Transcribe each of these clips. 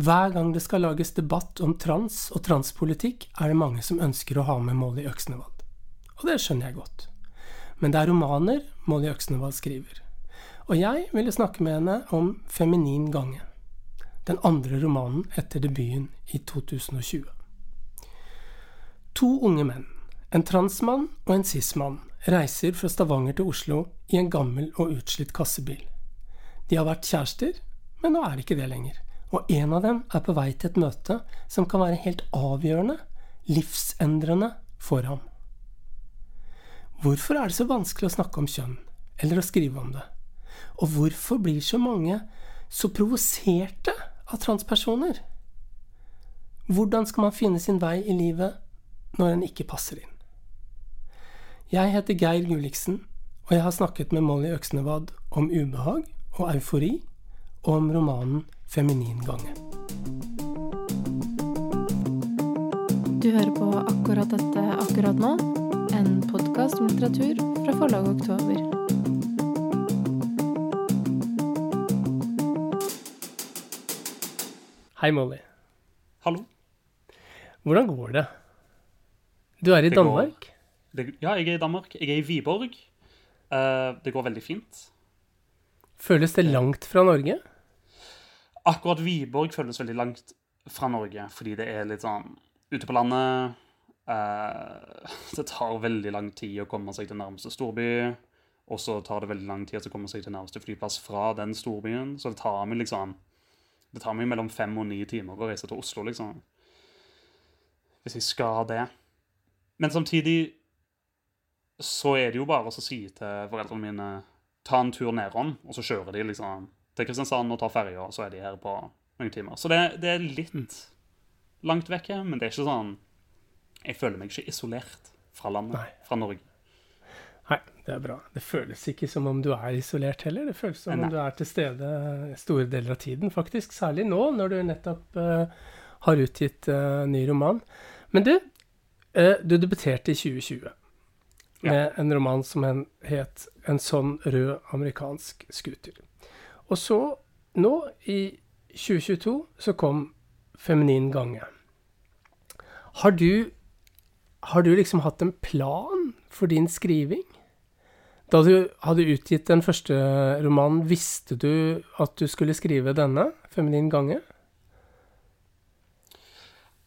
Hver gang det skal lages debatt om trans og transpolitikk, er det mange som ønsker å ha med Molly Øksnevad. Og det skjønner jeg godt. Men det er romaner Molly Øksnevad skriver. Og jeg ville snakke med henne om Feminin gange. Den andre romanen etter debuten i 2020. To unge menn, en transmann og en cis-mann, reiser fra Stavanger til Oslo i en gammel og utslitt kassebil. De har vært kjærester, men nå er det ikke det lenger. Og en av dem er på vei til et møte som kan være helt avgjørende, livsendrende, for ham. Hvorfor er det så vanskelig å snakke om kjønn, eller å skrive om det? Og hvorfor blir så mange så provoserte av transpersoner? Hvordan skal man finne sin vei i livet når en ikke passer inn? Jeg heter Geir Gulliksen, og jeg har snakket med Molly Øksnevad om ubehag og eufori, og om romanen 'Feminin gange'. Du hører på akkurat dette akkurat nå, en podkast om litteratur fra forlaget Oktober. Hei, Molly. Hallo. Hvordan går det? Du er i Det går- Danmark? Det, ja, jeg er i Danmark. Jeg er i Viborg. Uh, det går veldig fint. Føles det langt fra Norge? Akkurat Viborg føles veldig langt fra Norge, fordi det er litt sånn ute på landet. eh, det tar veldig lang tid å komme seg til nærmeste storby. Og så tar det veldig lang tid å komme seg til nærmeste flyplass fra den storbyen. Så det tar meg liksom Det tar meg mellom fem og ni timer å reise til Oslo, liksom. Hvis jeg skal det. Men samtidig så er det jo bare å si til foreldrene mine ta en tur nedom, og så kjører de liksom til Kristiansand og tar ferja, og så er de her på noen timer. Så det, det er litt langt vekke, men det er ikke sånn Jeg føler meg ikke isolert fra landet, Nei. fra Norge. Nei, det er bra. Det føles ikke som om du er isolert heller. Det føles som Nei. om du er til stede store deler av tiden, faktisk. Særlig nå, når du nettopp uh, har utgitt uh, ny roman. Men du, uh, du debuterte i 2020 Ja. med en roman som het 'En sånn rød amerikansk scooter'. Og så, nå i 2022, så kom 'Feminin gange'. Har du, har du liksom hatt en plan for din skriving? Da du hadde utgitt den første romanen, visste du at du skulle skrive denne, 'Feminin gange'?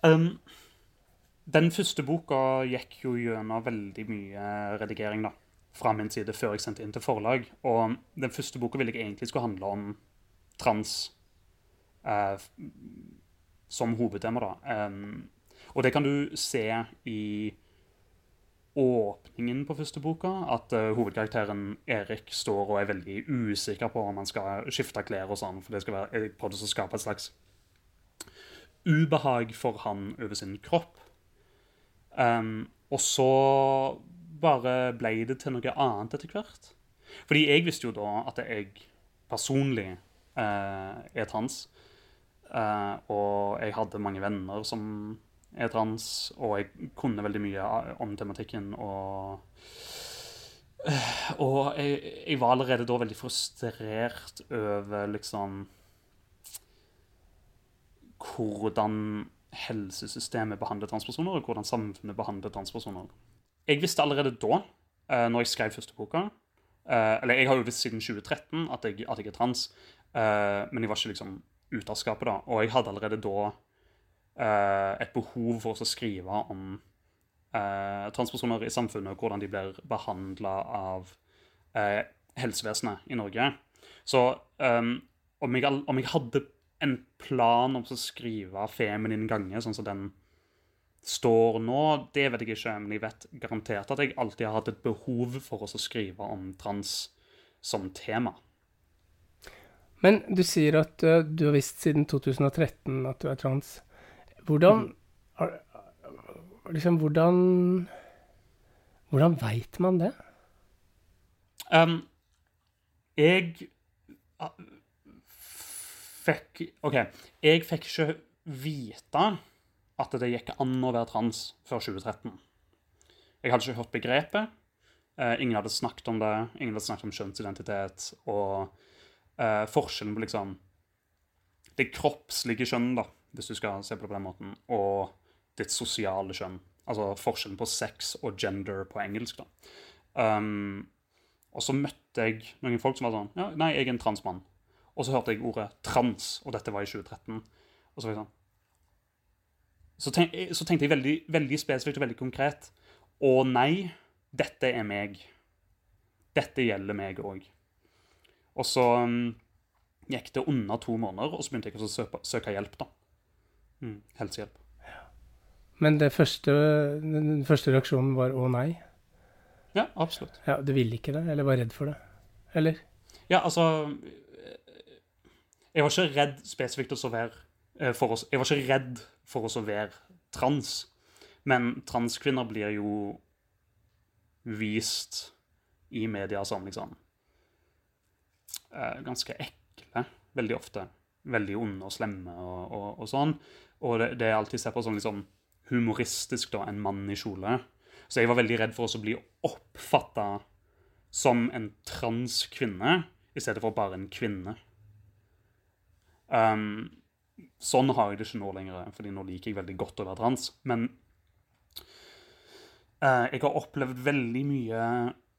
Um, den første boka gikk jo gjennom veldig mye redigering da, fra min side før jeg sendte inn til forlag. Og den første boka ville jeg egentlig skulle handle om trans eh, som hovedtema. da. Um, og det kan du se i åpningen på første boka, at uh, hovedkarakteren Erik står og er veldig usikker på om han skal skifte klær og sånn, for det skal være, jeg prøvde å skape et slags ubehag for han over sin kropp. Um, og så bare ble det til noe annet etter hvert. Fordi jeg visste jo da at jeg personlig eh, er trans. Eh, og jeg hadde mange venner som er trans, og jeg kunne veldig mye om tematikken. Og, eh, og jeg, jeg var allerede da veldig frustrert over liksom hvordan helsesystemet behandler transpersoner, og hvordan samfunnet behandler transpersoner. Jeg visste allerede da, uh, når jeg skrev første boka eh, Eller jeg har jo visst siden 2013 at jeg, at jeg er trans, eh, men jeg var ikke liksom ute av skapet da. Og jeg hadde allerede da et behov for å skrive om transpersoner i samfunnet, og hvordan de blir behandla av helsevesenet i Norge. Så um, om, jeg, om jeg hadde en plan om å skrive feminin gange, sånn som den står nå, det vet jeg ikke, men jeg vet garantert at jeg alltid har hatt et behov for å skrive om trans som tema. Men du sier at uh, du har visst siden 2013 at du er trans. Hvordan har- Liksom, hvordan Hvordan veit man det? Um, jeg ah, fikk OK. Jeg fikk ikke vite at det gikk an å være trans før 2013. Jeg hadde ikke hørt begrepet. Eh, ingen hadde snakket om det. Ingen hadde snakket om kjønnsidentitet. Og uh, forskjellen på liksom det kroppslige kjønn, da, hvis du skal se på det på den måten, og ditt sosiale kjønn. Altså forskjellen på sex og gender på engelsk. da. Um, og så møtte jeg noen folk som var sånn ja, Nei, jeg er en transmann. Og så hørte jeg ordet trans, og dette var i 2013. Og så var jeg sånn Så, tenk, så tenkte jeg veldig, veldig spesifikt og veldig konkret. Å nei, dette er meg. Dette gjelder meg òg. Og så um, gikk det under to måneder, og så begynte jeg å søke, søke hjelp. da. Mm, helsehjelp. Men det første, den første reaksjonen var å nei? Ja, absolutt. Ja, Du ville ikke det, eller var redd for det? Eller? Ja, altså Jeg var ikke redd spesifikt å være eh, for oss. Jeg var ikke redd for å være trans. Men transkvinner blir jo vist i media som liksom eh, ganske ekle, veldig ofte. Veldig onde og slemme og, og, og sånn. Og det, det er alltid sett på som liksom humoristisk, da, en mann i kjole. Så jeg var veldig redd for å bli oppfatta som en transkvinne i stedet for bare en kvinne. Um, sånn har jeg det ikke nå lenger, fordi nå liker jeg veldig godt å være trans. Men uh, jeg har opplevd veldig mye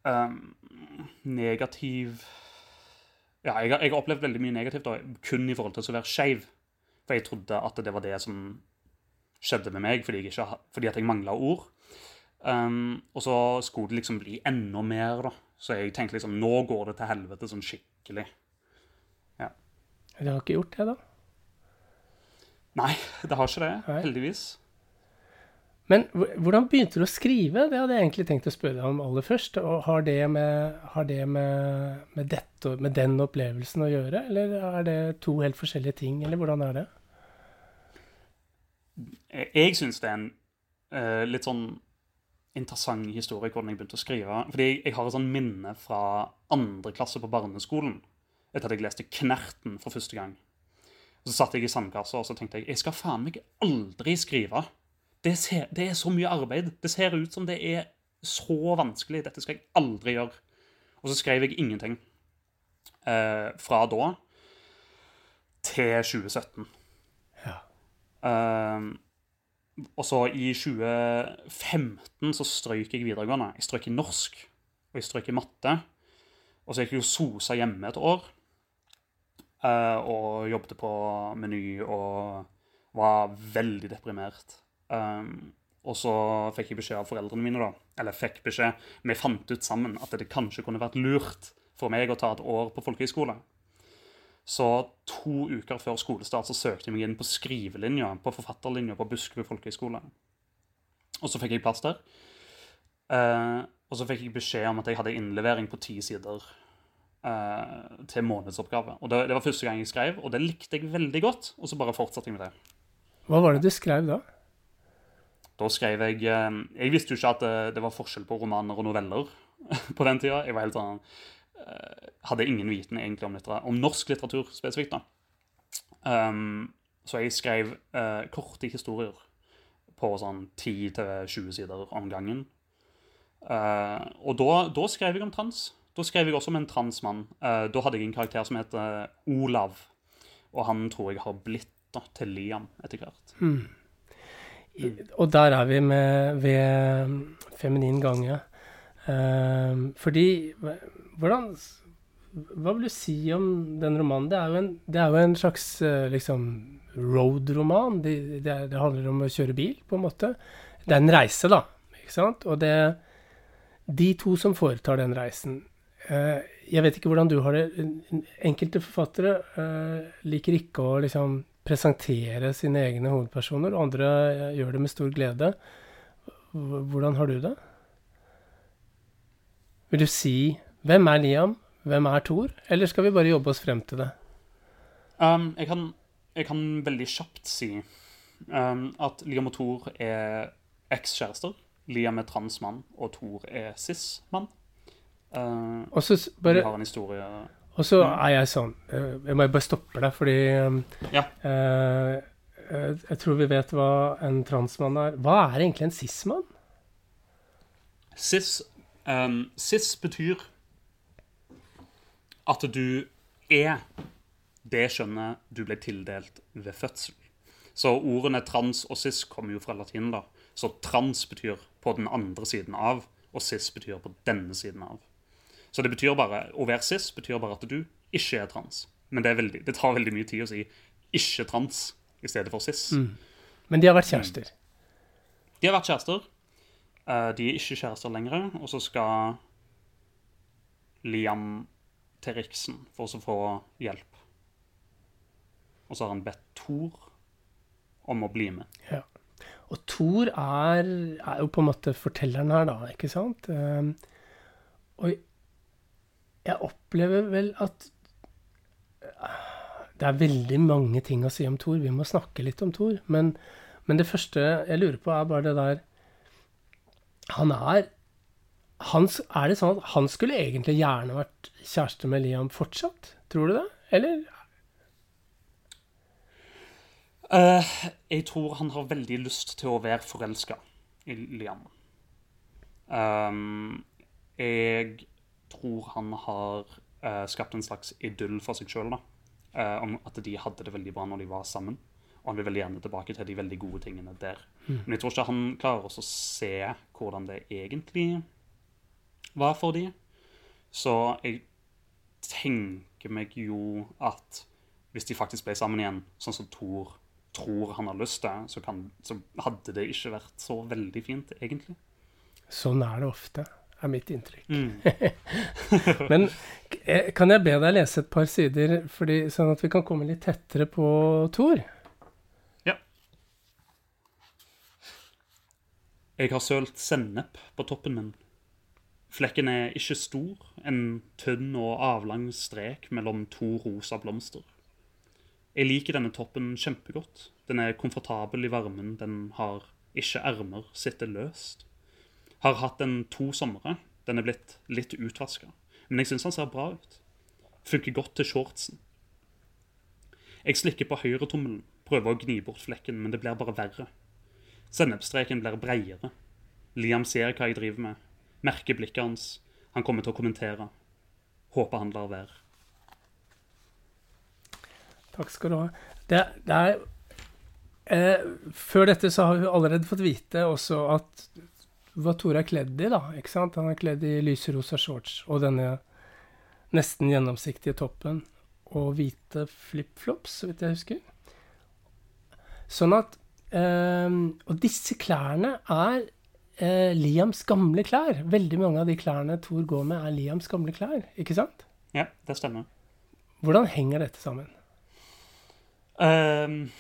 um, negativ Ja, jeg har, jeg har, opplevd veldig mye negativt da, kun i forhold til å være skeiv. For jeg trodde at det var det som skjedde med meg, fordi, jeg ikke, fordi at jeg mangla ord. Um, og så skulle det liksom bli enda mer, da. Så jeg tenkte liksom Nå går det til helvete sånn skikkelig. Ja. Dere har ikke gjort det, da? Nei, det har ikke det. Nei. Heldigvis. Men hvordan begynte du å skrive? Det hadde jeg egentlig tenkt å spørre deg om aller først. Og har det, med, har det med, med, dette, med den opplevelsen å gjøre, eller er det to helt forskjellige ting, eller hvordan er det? Jeg syns det er en uh, litt sånn interessant historie hvordan jeg begynte å skrive. Fordi jeg har et sånn minne fra andre klasse på barneskolen etter at jeg leste Knerten for første gang. Så satt jeg i sandkassa og så tenkte jeg, jeg skal faen meg aldri skrive. Det, ser, det, er så mye arbeid. Det ser ut som det er så vanskelig. Dette skal jeg aldri gjøre. Og så skrev jeg ingenting. Eh, fra da til 2017. Ja. Eh, og så i 2015 så strøyk jeg videregående. Jeg strøyk i norsk, og jeg strøyk i matte. Og så gikk jeg jo sosa hjemme et år. Uh, og jobbet på Meny og var veldig deprimert. Um, og så fikk jeg beskjed av foreldrene mine, da, eller fikk beskjed Vi fant ut sammen at det kanskje kunne vært lurt for meg å ta et år på folkehøyskole. Så to uker før skolestart så søkte jeg meg inn på skrivelinja på forfatterlinja på Buskerud folkehøgskole. Og så fikk jeg plass der. Eh, og så fikk jeg beskjed om at jeg hadde innlevering på ti sider eh, til månedsoppgave. Og det, det, var første gang jeg skrev, og det likte jeg veldig godt. Og så bare fortsatte jeg med det. Hva var det du skrev da? Da skrev jeg eh, Jeg visste jo ikke at det, det var forskjell på romaner og noveller på den tida. Jeg var helt sånn Eh, hadde ingen viten egentlig om, om norsk litteratur spesifikt. da. Um, så jeg skrev uh, korte historier på sånn 10-20 sider om gangen. Uh, og da, da, skrev jeg om trans. Da skrev jeg også om en transmann. Uh, da hadde jeg en karakter som heter Olav. Og han tror jeg har blitt da, til Liam etter hvert. Mm. Og der er vi med, ved feminin gange. fordi hvordan Hva vil du si om den romanen? Det er jo en, er jo en slags uh, liksom road-roman. Det, det, det, handler om å kjøre bil, på en måte. Det er en reise, da. Ikke sant? Og det De to som foretar den reisen eh, Jeg vet ikke hvordan du har det. Enkelte forfattere eh, liker ikke å liksom presentere sine egne hovedpersoner, andre gjør det med stor glede. Hvordan har du det? Vil du si hvem er Liam? Hvem er Thor? Eller skal vi bare jobbe oss frem til det? Um, jeg, kan, jeg, kan, veldig kjapt si um, at Liam og Thor er ekskjærester. Liam er transmann, og Thor er cis-mann. Uh, og så bare har en historie Og så er jeg sånn uh, Jeg må bare stoppe deg, fordi um, ja. uh, Jeg tror vi vet hva en transmann er. Hva er egentlig en cis-mann? Cis, cis betyr at du er det skjønnet du ble tildelt ved fødsel. Så ordene trans og cis kommer jo fra latin. da. Så trans betyr på den andre siden av, og cis betyr på denne siden av. Så det betyr bare, cis betyr bare at du ikke er trans. Men det, er veldig, det tar veldig mye tid å si ikke trans i stedet for cis. Men de har vært kjærester. De har vært kjærester. Eh, De er ikke kjærester lenger. Og så skal Liam til Riksen for å få hjelp. Og så har han bedt Thor om å bli med. Ja. Og Thor er, er jo på en måte fortelleren her, da, ikke sant? Um, og jeg opplever vel at uh, det er veldig mange ting å si om Thor. Vi må snakke litt om Thor. Men, men det første jeg lurer på, er bare det der Han er han, Er det sånn at han skulle egentlig gjerne vært kjæreste med Liam fortsatt? Tror du det? Eller? Uh, jeg tror han har veldig lyst til å være forelska i Liam. Um, jeg tror han har eh, skapt en slags idyll for seg sjøl, om at de hadde det veldig bra når de var sammen. Og han vil veldig gjerne tilbake til de veldig gode tingene der. Men jeg tror ikke han klarer også å se hvordan det egentlig var for de. Så jeg tenker meg jo at hvis de faktisk ble sammen igjen, sånn som Thor tror han har lyst til, så, kan, så hadde det ikke vært så veldig fint, egentlig. Sånn er det ofte, er mitt inntrykk. Men eh, kan jeg be deg lese et par sider, fordi, sånn at vi kan komme litt tettere på Thor? Ja. Jeg har sølt sennep på toppen min. Flekken er ikke stor, en tynn og avlang strek mellom to rosa blomster. Jeg liker denne toppen kjempegodt. Den er komfortabel i varmen, den har ikke ermer, sitter løst. Har hatt den to somre. Den er blitt litt utvaska. Men jeg syns han ser bra ut. Funker godt til shortsen. Jeg slikker på høyretommelen, prøver å gni bort flekken, men det blir bare verre. Sennepsstreken blir breiere. Liam ser hva jeg driver med, merker blikket hans. Han kommer til å kommentere. Håper han lar være. Takk skal du ha. Det, det er eh, Før dette så har vi allerede fått vite også at hva Thor er kledd i, da. ikke sant? Han er kledd i lyserosa shorts og denne nesten gjennomsiktige toppen og hvite flipflops, så vidt jeg husker. Sånn at eh, Og disse klærne er eh, Liams gamle klær. Veldig mange av de klærne Thor går med, er Liams gamle klær, ikke sant? Ja, det stemmer. Hvordan henger dette sammen? Um,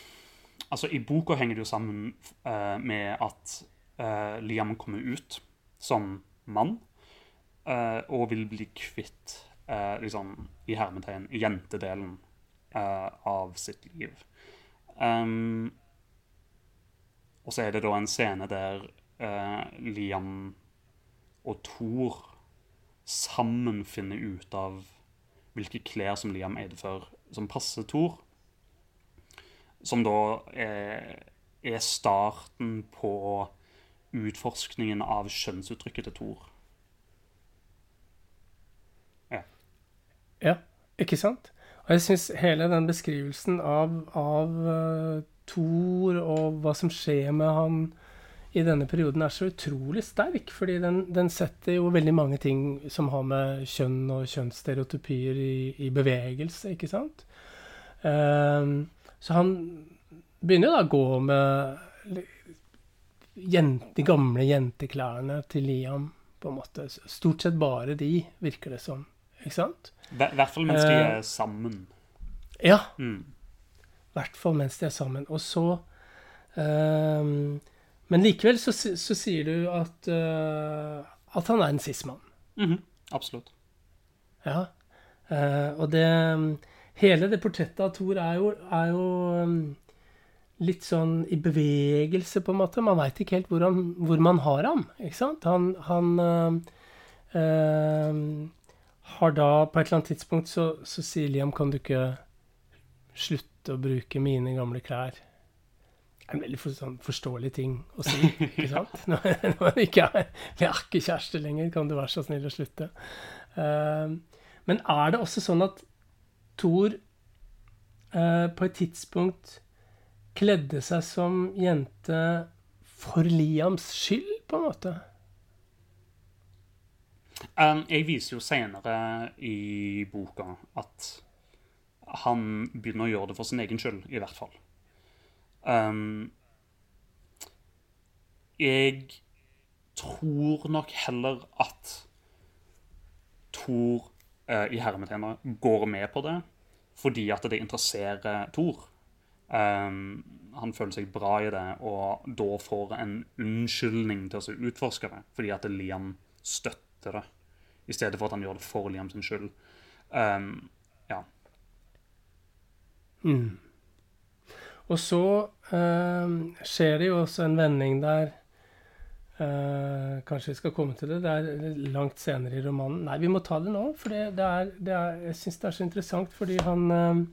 altså, i boka henger det jo sammen uh, med at eh, Liam kommer ut som mann eh, og vil bli kvitt eh, liksom, i hermetegn jentedelen eh, av sitt liv. Um, og så er det da en scene der eh, Liam og Thor sammen finner ut av hvilke klær som Liam eide før, som passer Thor. Som da er, er starten på utforskningen av kjønnsuttrykket til Thor. Ja, ja ikke sant? Og jeg syns hele den beskrivelsen av, av uh, Thor og hva som skjer med han i denne perioden, er så utrolig sterk. Fordi den, den setter jo veldig mange ting som har med kjønn og kjønnsstereotypier i, i bevegelse, ikke sant? Uh, så han begynner jo da å gå med li- jen- de gamle jenteklærne til Liam, på en måte. Stort sett bare de, virker det som. Ikke sant? I hvert fall mens de Eh. er sammen. Ja, Mm. i hvert fall mens de er sammen. Og så um, Men likevel så, så sier du at, uh, at han er en sismann. Mm Mhm, Absolutt. Ja. Uh, og det Hele det portrettet av Thor er jo, er jo um, litt sånn i bevegelse, på en måte. Man veit ikke helt hvor, han, hvor man har ham, ikke sant? Han, han øh, øh, har da På et eller annet tidspunkt så, så sier Liam Kan du ikke slutte å bruke mine gamle klær? Det er en veldig for, sånn, forståelig ting å si, ikke sant? Når, når man ikke er, vi er ikke kjærester lenger, kan du være så snill å slutte? Uh, men er det også sånn at Thor uh, på et tidspunkt kledde seg som jente for Liams skyld, på en måte? Um, jeg viser jo senere i boka at han begynner å gjøre det for sin egen skyld, i hvert fall. Um, jeg tror nok heller at Thor uh, i hermetegner går med på det fordi at det interesserer Thor. Um, han føler seg bra i det, og da får en unnskyldning til å utforske det. Fordi at Liam støtter det, i stedet for at han gjør det for Liam sin skyld. Um, ja. Mm. Og så uh, skjer det jo også en vending der uh, Kanskje vi skal komme til det. Det er langt senere i romanen. Nei, vi må ta det nå. For jeg syns det er så interessant fordi han uh,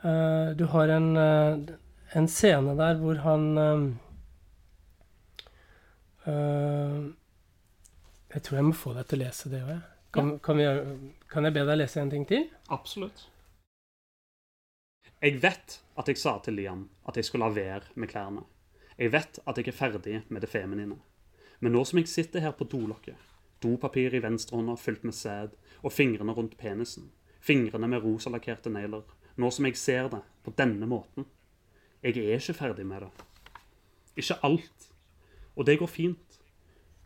Du har en, en, scene der hvor han Jeg tror jeg må få deg til å lese det òg, Kan, kan, kan jeg be deg lese en ting til? Absolutt. Jeg vet at jeg sa til Liam at jeg skulle la være med klærne. Jeg vet at jeg er ferdig med det feminine. Men nå som jeg sitter her på dolokket, dopapir i venstrehånda fylt med sæd, og fingrene rundt penisen, fingrene med rosalakkerte negler, nå som jeg ser det på denne måten Jeg er ikke ferdig med det. Ikke alt. Og det går fint.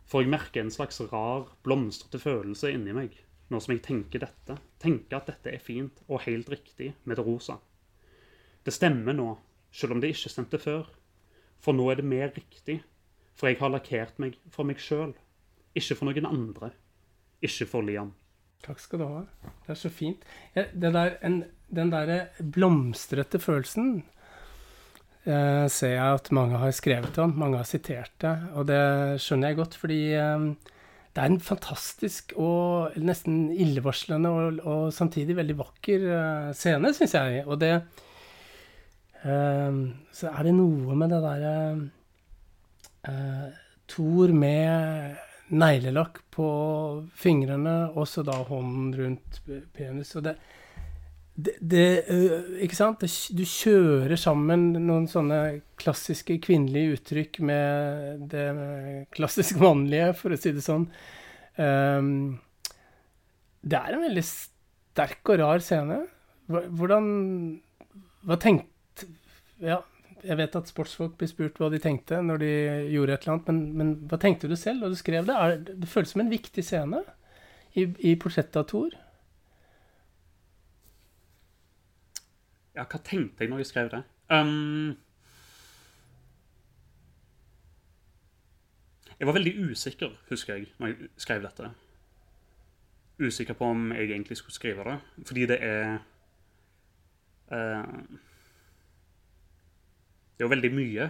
For jeg merker en slags rar, blomstrete følelse inni meg nå som jeg tenker dette. Tenker at dette er fint og helt riktig med det rosa. Det stemmer nå, selv om det ikke stemte før. For nå er det mer riktig. For jeg har lakkert meg for meg sjøl, ikke for noen andre. Ikke for Liam. Takk skal du ha. Det er så fint. Det der, en, den derre blomstrete følelsen eh, ser jeg at mange har skrevet om. Mange har sitert det. Og det skjønner jeg godt, fordi eh, det er en fantastisk og nesten illevarslende og, og samtidig veldig vakker eh, scene, syns jeg. Og det, Ehm, så er det noe med det derre Tor Thor med neglelakk på fingrene, og så da hånden rundt penis. Og det, det, det uh, Ikke sant? Du kjører sammen noen sånne klassiske kvinnelige uttrykk med det klassisk mannlige, for å si det sånn. Um, det er en veldig sterk og rar scene. Hvordan Hva tenkte ja, jeg vet at sportsfolk blir spurt hva de tenkte når de gjorde et eller annet, men, men hva tenkte du selv da du skrev det? Er, det føles som en viktig scene i, i portrettet av Thor. Ja, hva tenkte jeg når jeg skrev det? Um, jeg var veldig usikker, husker jeg, når jeg skrev dette. Usikker på om jeg egentlig skulle skrive det, fordi det er uh, det er jo veldig mye.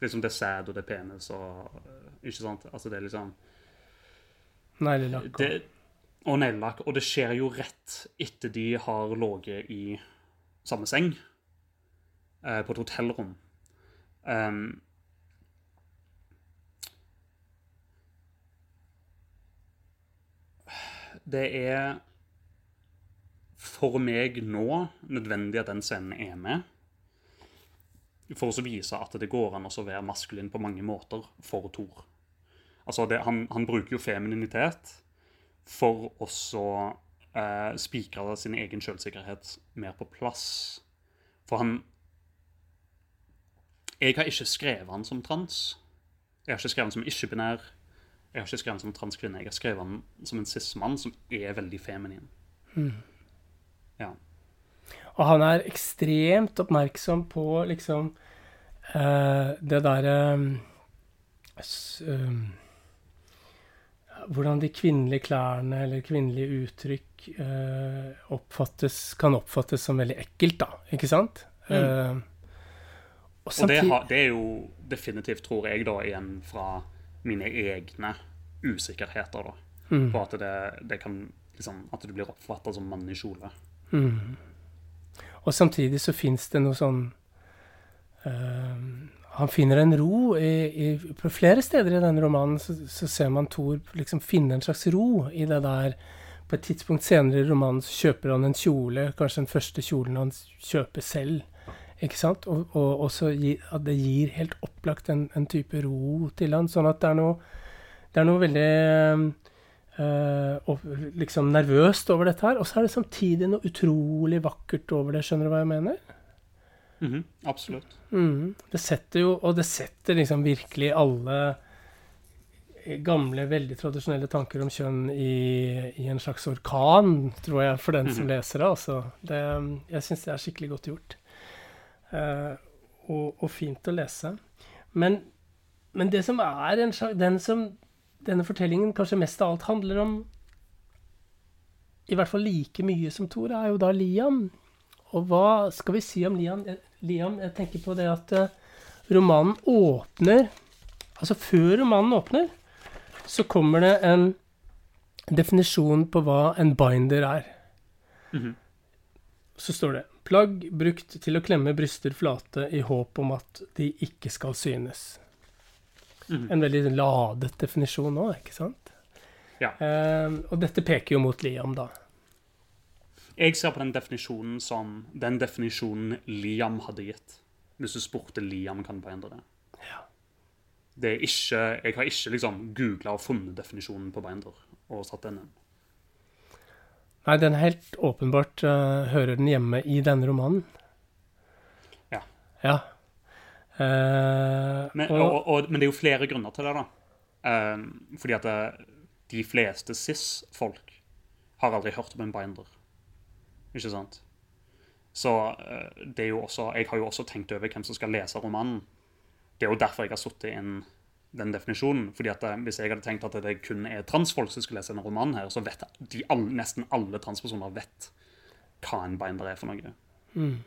Liksom det er sæd og det er penis og Ikke sant? Altså, det er liksom Neglelakk. Og neglelakk. Og det skjer jo rett etter de har ligget i samme seng eh, på et hotellrom. Um, det er for meg nå nødvendig at den scenen er med for å vise at det går an å være maskulin på mange måter for Thor. Altså det, han, han, bruker jo femininitet for også eh, spikre sin egen selvsikkerhet mer på plass. For han Jeg har ikke skrevet han som trans. Jeg har ikke skrevet han som ikke-binær. Jeg har ikke skrevet han som transkvinne. Jeg har skrevet han som en cis-mann som er veldig feminin. Mm. Ja. Og han er ekstremt oppmerksom på liksom uh, det derre uh, Hvordan de kvinnelige klærne eller kvinnelige uttrykk eh, oppfattes, kan oppfattes som veldig ekkelt, da. Ikke sant? Mm. og, og det, har, det, er jo definitivt, tror jeg, da, igjen fra mine egne usikkerheter, da. Mm. På at det, det kan liksom, At du blir oppfatta som mann i kjole. Mm. Og samtidig så fins det noe sånn uh, Han finner en ro i, i, På flere steder i denne romanen så, så ser man Thor liksom finne en slags ro i det der på et tidspunkt senere i romanen så kjøper han en kjole, kanskje den første kjolen han kjøper selv. Ikke sant? Og, og også gi, at det gir helt opplagt en, en, type ro til han, sånn at det er noe, det er noe veldig øh, liksom nervøst over dette her. Og så er det samtidig noe utrolig vakkert over det. Skjønner du hva jeg mener? Mm -hmm, absolutt. Mm, det setter jo Og det setter liksom virkelig alle gamle, veldig tradisjonelle tanker om kjønn i, i en slags orkan, tror jeg, for den som mm -hmm. leser det. Altså. det jeg syns det er skikkelig godt gjort. Uh, og, og, fint å lese. Men, men det som er en slags Den som denne fortellingen kanskje mest av alt handler om, i hvert fall like mye som Tor, er jo da Liam. Og hva skal vi si om Liam? Liam, jeg tenker på det at uh, romanen åpner Altså, før romanen åpner, så kommer det en definisjon på hva en binder er. Mm -hmm. Så står det 'plagg brukt til å klemme bryster flate i håp om at de ikke skal synes'. Mm -hmm. En veldig ladet definisjon nå, ikke sant? Ja. Eh, og dette peker jo mot Liam, da. Jeg ser på den definisjonen som den definisjonen Liam hadde gitt. Hvis du spurte Liam, kan du bare endre det. Ja. det er ikke, jeg har ikke liksom googla og funnet definisjonen på Binder og satt den inn. Nei, den helt åpenbart uh, hører den hjemme i denne romanen. Ja. ja. Uh, men, og, og, men, det er jo flere grunner til det, da. Uh, fordi at det, de fleste cis-folk har aldri hørt om en binder. Ikke sant? Så eh, det er jo også Jeg har jo også tenkt over hvem som skal lese romanen. Det er jo derfor jeg har satt inn den definisjonen. fordi at eh, Hvis jeg hadde tenkt at det kun er transfolk som skal lese denne romanen, her, så vet de alle, nesten alle transpersoner vet hva en binder er for noe. Mm.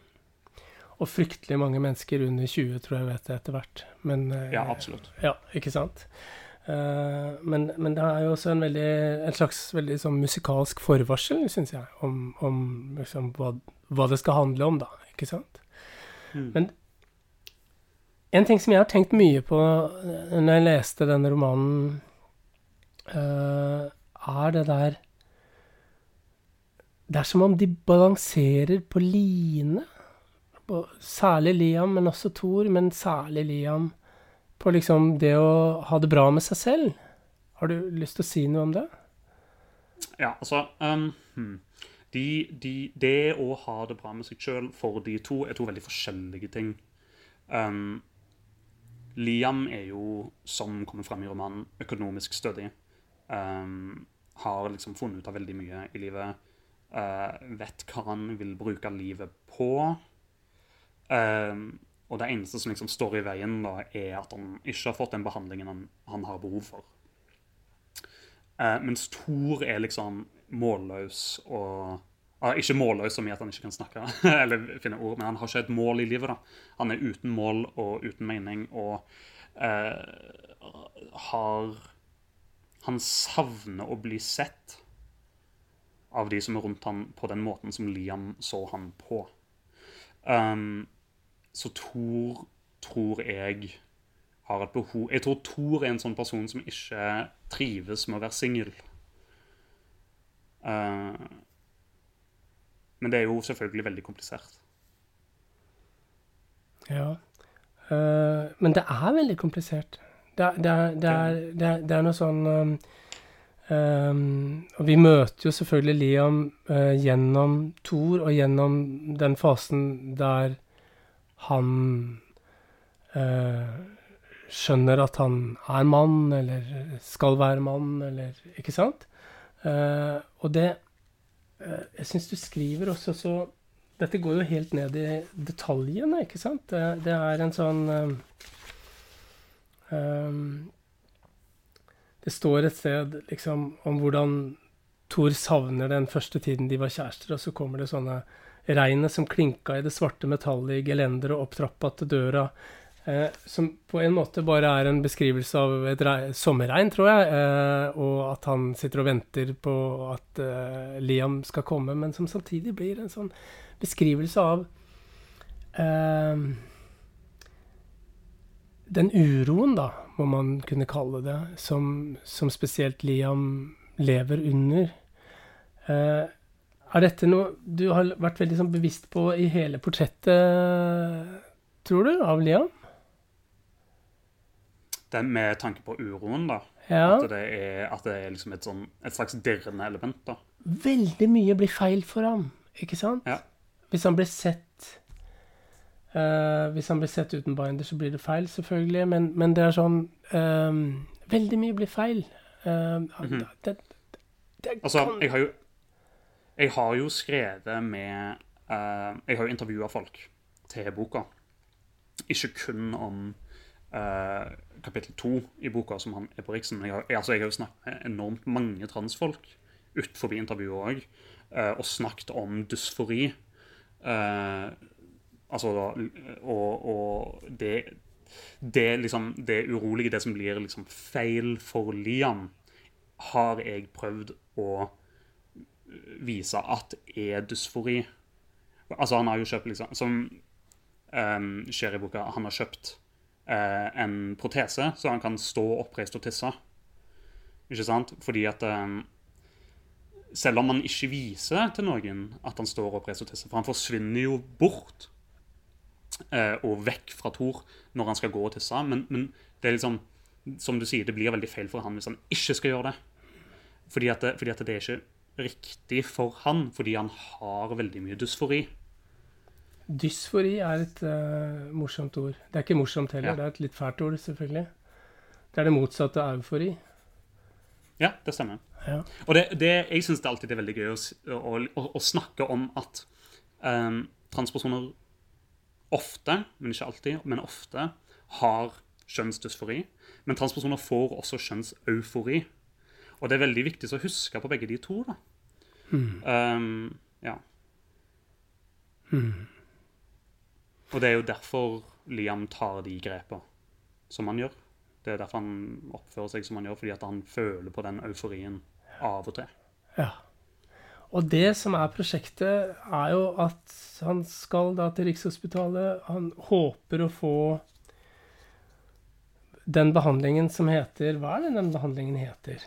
Og fryktelig mange mennesker under 20 tror jeg vet det etter hvert. Men, eh, ja, absolutt. Ja, ikke sant? Uh, men, men, det er jo også en, veldig, en slags veldig sånn musikalsk forvarsel, syns jeg, om, om liksom, hva, hva, det skal handle om, da. Ikke sant? Mm. Men en ting som jeg har tenkt mye på eh, når jeg leste denne romanen, uh, er det der Det er som om de balanserer på line. På, særlig Liam, men også Thor, men særlig Liam på liksom det å ha det bra med seg selv. Har du lyst til å si noe om det? Ja, altså um, hmm. de, de, Det å ha det bra med seg sjøl for de to er to veldig forskjellige ting. Um, Liam er jo, som kommer fram i romanen, økonomisk stødig. Um, har liksom funnet ut av veldig mye i livet. Uh, vet hva han vil bruke livet på. Um, og det eneste som liksom står i veien, da, er at han ikke har fått den behandlingen han, han har behov for. Eh, mens Thor er liksom målløs og ah, Ikke målløs som i at han ikke kan snakke eller finne ord, men han har ikke et mål i livet. da. Han er uten mål og uten mening og eh, har Han savner å bli sett av de som er rundt han på den måten som Liam så han på. Um, så Thor tror jeg har et behov Jeg tror Thor er en sånn person som ikke trives med å være singel. Uh, men det er jo selvfølgelig veldig komplisert. Ja. Uh, men det er veldig komplisert. Det, det, er, det, er, det er, noe sånn um, um, Og vi møter jo selvfølgelig Liam uh, gjennom Thor og gjennom den fasen der han øh, skjønner at han er mann, eller skal være mann, eller Ikke sant? Uh, og det uh, Jeg syns du skriver også så Dette går jo helt ned i detaljene, ikke sant? Det, det er en sånn um, Det står et sted liksom om hvordan Thor savner den første tiden de var kjærester, og så kommer det sånne regnet som klinka i det svarte metallet i gelenderet opp trappa til døra. Eh, som på en måte bare er en beskrivelse av et sommerregn, tror jeg. Eh, og at han sitter og venter på at eh, Liam skal komme, men som samtidig blir en sånn beskrivelse av eh, den uroen, da, må man kunne kalle det, som, som spesielt Liam lever under. Eh, er dette noe du har vært veldig sånn bevisst på i hele portrettet, tror du, av Liam? Det er med tanke på uroen, da. Ja. At det er, at det er liksom et, sånn, et slags dirrende element. da. Veldig mye blir feil for ham, ikke sant? Ja. Hvis han blir sett uh, Hvis han blir sett uten binder, så blir det feil, selvfølgelig. Men, men det er sånn um, Veldig mye blir feil. Eh, Mhm. det, det Altså, kan jeg har jo Jeg har jo skrevet med uh, Jeg har jo intervjua folk til boka. Ikke kun om uh, kapittel to i boka, som han er på Riksen. Jeg har, altså, jeg har jo snakket med enormt mange transfolk utenfor intervjuet òg, og snakket om dysfori. Eh, altså Og, og det, det liksom Det urolige, det som blir liksom feil for Liam, har jeg prøvd å vise at er dysfori. Altså, han har jo kjøpt liksom Som um, skjer i boka, han har kjøpt uh, en protese så han kan stå oppreist og tisse. Ikke sant? Fordi at um, selv om han ikke viser til noen at han står oppreist og tisser, for han forsvinner jo bort uh, og vekk fra Thor når han skal gå og tisse, men, men det er liksom som du sier, det blir veldig feil for han hvis han ikke skal gjøre det. Fordi at fordi at det er ikke riktig for han, fordi han har veldig mye dysfori. Dysfori er et uh, morsomt ord. Det er ikke morsomt heller, Ja. det er et litt fælt ord, selvfølgelig. Det er det motsatte av eufori. Ja, det stemmer. Ja. Og det, det, jeg syns det alltid er veldig gøy å, å, å, snakke om at um, transpersoner ofte, men ikke alltid, men ofte har kjønnsdysfori. Men transpersoner får også kjønnseufori. Og det er veldig viktig å huske på begge de to. da. Um, ja. Og det er jo derfor Liam tar de grepa som han gjør. Det er derfor han oppfører seg som han gjør, fordi at han føler på den euforien av og til. Ja. Og det som er prosjektet, er jo at han skal da til Rikshospitalet. Han håper å få den behandlingen som heter Hva er det den behandlingen heter?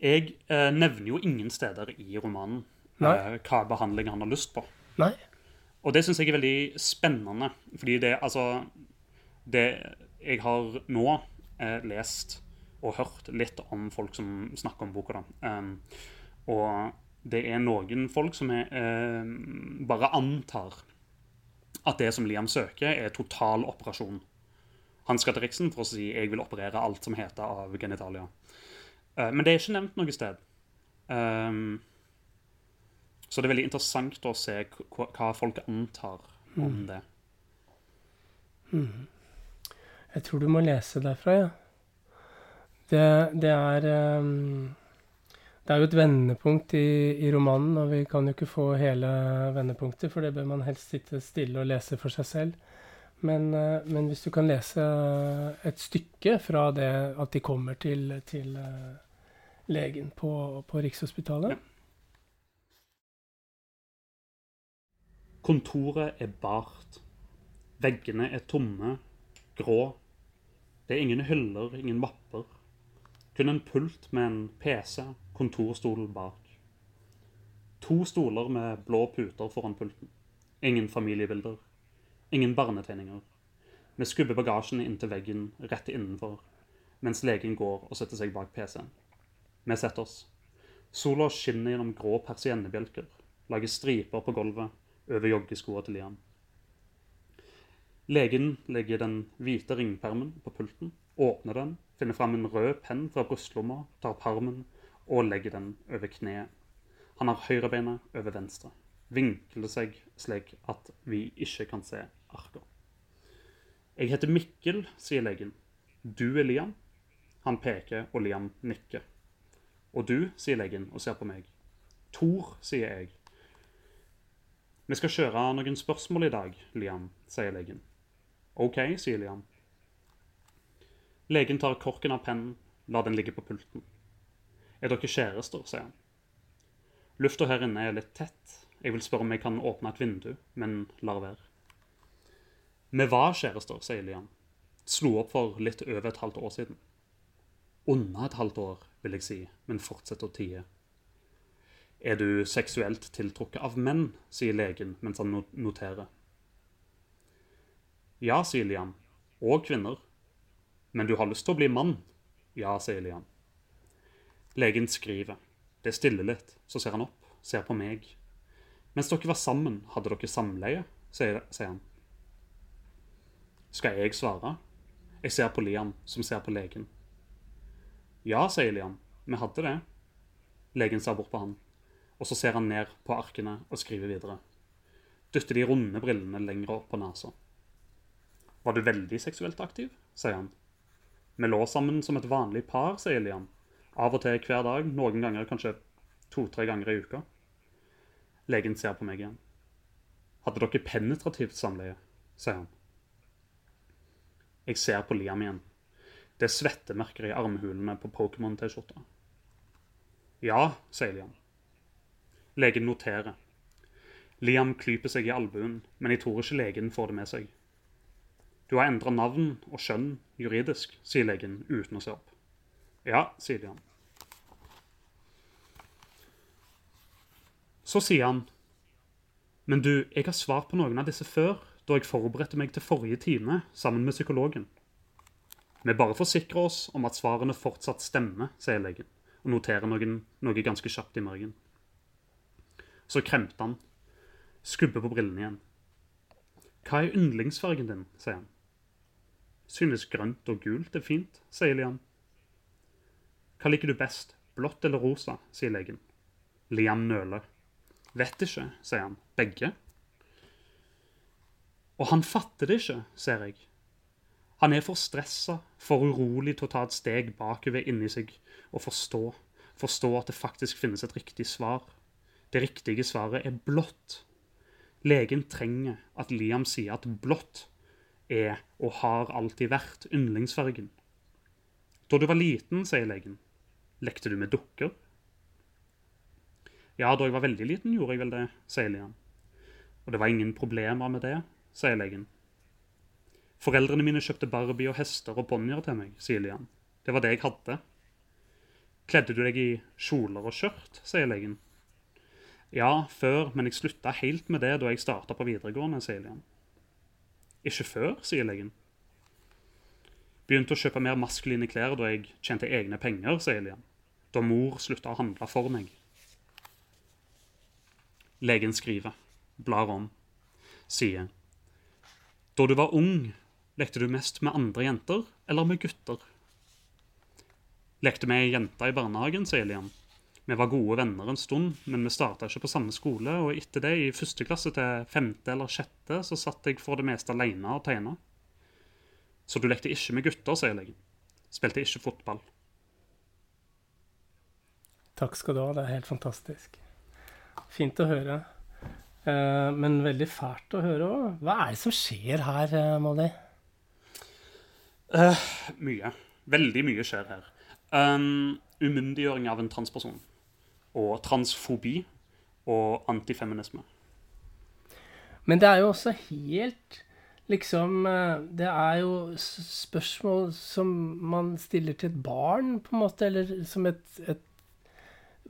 Jeg eh, nevner jo ingen steder i romanen eh, hva behandling han har lyst på. Nei? Og det syns jeg er veldig spennende, fordi det altså Det jeg har nå eh, lest og hørt litt om folk som snakker om boka, da. Um, og det er noen folk som er, eh, bare antar at det som Liam søker, er total operasjon. Han skal til Riksen for å si 'jeg vil operere alt som heter av genitalia'. Eh, men det er ikke nevnt noe sted. Um, så det er veldig interessant å se hva, folk antar om det. Jeg tror du må lese derfra, ja. Det, det er um, Det er jo et vendepunkt i, i romanen, og vi kan jo ikke få hele vendepunktet, for det bør man helst sitte stille og lese for seg selv. Men, uh, men hvis du kan lese et stykke fra det at de kommer til, til eh, legen på, på Rikshospitalet Ja. Kontoret er bart. Veggene er tomme, grå. Det er ingen hyller, ingen mapper. Kun en pult med en PC, kontorstol bak. To stoler med blå puter foran pulten. Ingen familiebilder. Ingen barnetegninger. Vi skubber bagasjen inntil veggen rett innenfor, mens legen går og setter seg bak PC-en. Vi setter oss. Sola skinner gjennom grå persiennebjelker, lager striper på gulvet over joggeskoa til Liam. Legen legger den hvite ringpermen på pulten, åpner den, finner fram en rød penn fra brystlomma, tar permen og legger den over kneet. Han har høyrebeinet over venstre, vinkler seg slik at vi ikke kan se arka. Jeg heter Mikkel, sier legen. Du er Liam? Han peker, og Liam nikker. Og du, sier legen og ser på meg. Tor, sier jeg. Vi skal kjøre noen spørsmål i dag, Liam, sier legen. OK, sier Liam. Legen tar korken av pennen, lar den ligge på pulten. Er dere kjærester, sier han. Lufta her inne er litt tett. Jeg vil spørre om jeg kan åpne et vindu, men lar være. Vi var kjærester, sier Liam. Slo opp for litt over et halvt år siden. Under et halvt år, vil jeg si, men fortsetter å tie. Er du seksuelt tiltrukket av menn, sier legen mens han noterer. Ja, sier Liam. Og kvinner. Men du har lyst til å bli mann? Ja, sier Liam. Legen skriver. Det er stille litt, så ser han opp, ser på meg. Mens dere var sammen, hadde dere samleie, sier, han. Skal jeg svare? Jeg ser på Liam, som ser på legen. Ja, sier Liam. Vi hadde det. Legen ser bort på han, og så ser han ned på arkene og skriver videre. Dytter de runde brillene lenger opp på nesa. Var du veldig seksuelt aktiv? sier han. Vi lå sammen som et vanlig par, sier Liam. Av og til hver dag, noen ganger kanskje to-tre ganger i uka. Legen ser på meg igjen. Hadde dere penetrativt samleie? sier han. Jeg ser på Liam igjen. Det er svettemerker i armhulene på Pokémon-T-skjorta. Ja, sier Liam. Legen noterer. Liam klyper seg i albuen, men jeg tror ikke legen får det med seg. Du har endra navn og skjønn juridisk, sier legen uten å se opp. Ja, sier Liam. Så sier han, men du, jeg har svart på noen av disse før, da jeg forberedte meg til forrige time sammen med psykologen. Vi bare forsikrer oss om at svarene fortsatt stemmer, sier legen, og noterer noen, noe ganske kjapt i margen. Så kremter han, skubber på brillene igjen. Hva er yndlingsfargen din, sier han. Synes grønt og gult er fint, sier Liam. Hva liker du best, blått eller rosa, sier legen. Liam nøler. Vet ikke, sier han. Begge? Og han fatter det ikke, ser jeg. Han er for stressa, for urolig til å ta et steg bakover inni seg og forstå, forstå at det faktisk finnes et riktig svar. Det riktige svaret er blått. Legen trenger at Liam sier at blått er og har alltid vært yndlingsfargen. Da du var liten, sier legen, lekte du med dukker? Ja, da jeg var veldig liten, gjorde jeg vel det, sier Liam. Og det var ingen problemer med det, sier legen. Foreldrene mine kjøpte Barbie og hester og ponnier til meg, sier Lian. Det var det jeg hadde. Kledde du deg i kjoler og skjørt, sier legen. Ja, før, men jeg slutta helt med det da jeg starta på videregående, sier Lian. Ikke før, sier legen. Begynte å kjøpe mer maskuline klær da jeg tjente egne penger, sier Lian. Da mor slutta å handle for meg. Legen skriver, blar om, sier Da du var ung, lekte du mest med andre jenter eller med gutter? Lekte med ei jente i barnehagen, sier Liam. Vi var gode venner en stund, men vi starta ikke på samme skole, og etter det, i første klasse til femte eller sjette, så satt jeg for det meste alene og tegna. Så du lekte ikke med gutter, sier legen. Spilte ikke fotball. Takk skal du ha, det er helt fantastisk. Fint å høre. Eh, men veldig fælt å høre òg. Hva er det som skjer her, eh, Molly? Mye. Veldig mye skjer her. Um, umyndiggjøring av en transperson. Og transfobi. Og antifeminisme. Men det er jo også helt Liksom eh, Det er jo spørsmål som man stiller til et barn, på en måte, eller som et, et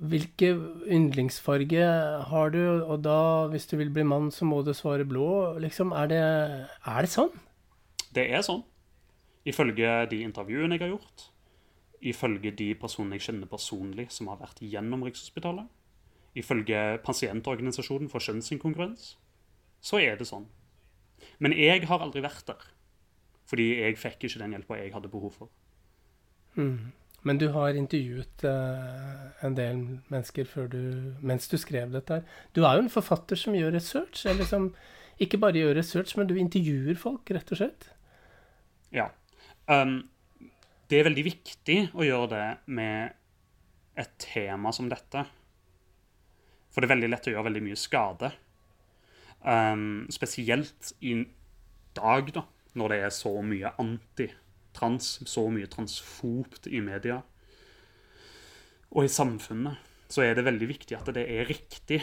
Hvilke yndlingsfarge har du, og da, hvis du vil bli mann, så må du svare blå. Liksom, er det, er det sånn? Det er sånn. Ifølge de intervjuene jeg har gjort, ifølge de personene jeg kjenner personlig som har vært gjennom Rikshospitalet, ifølge pasientorganisasjonen for kjønnsinkongruens, så er det sånn. Men jeg har aldri vært der. Fordi jeg fikk ikke den hjelpa jeg hadde behov for. Mm. Men du har intervjuet eh, en del mennesker før du, mens du skrev dette. her. Du er jo en forfatter som gjør research. Eller som ikke bare gjør research, men du intervjuer folk, rett og slett. Ja. Um, det er veldig viktig å gjøre det med et tema som dette. For det er veldig lett å gjøre veldig mye skade. Um, spesielt i dag, da, når det er så mye antitrans, så mye transfobt i media og i samfunnet, så er det veldig viktig at det er riktig.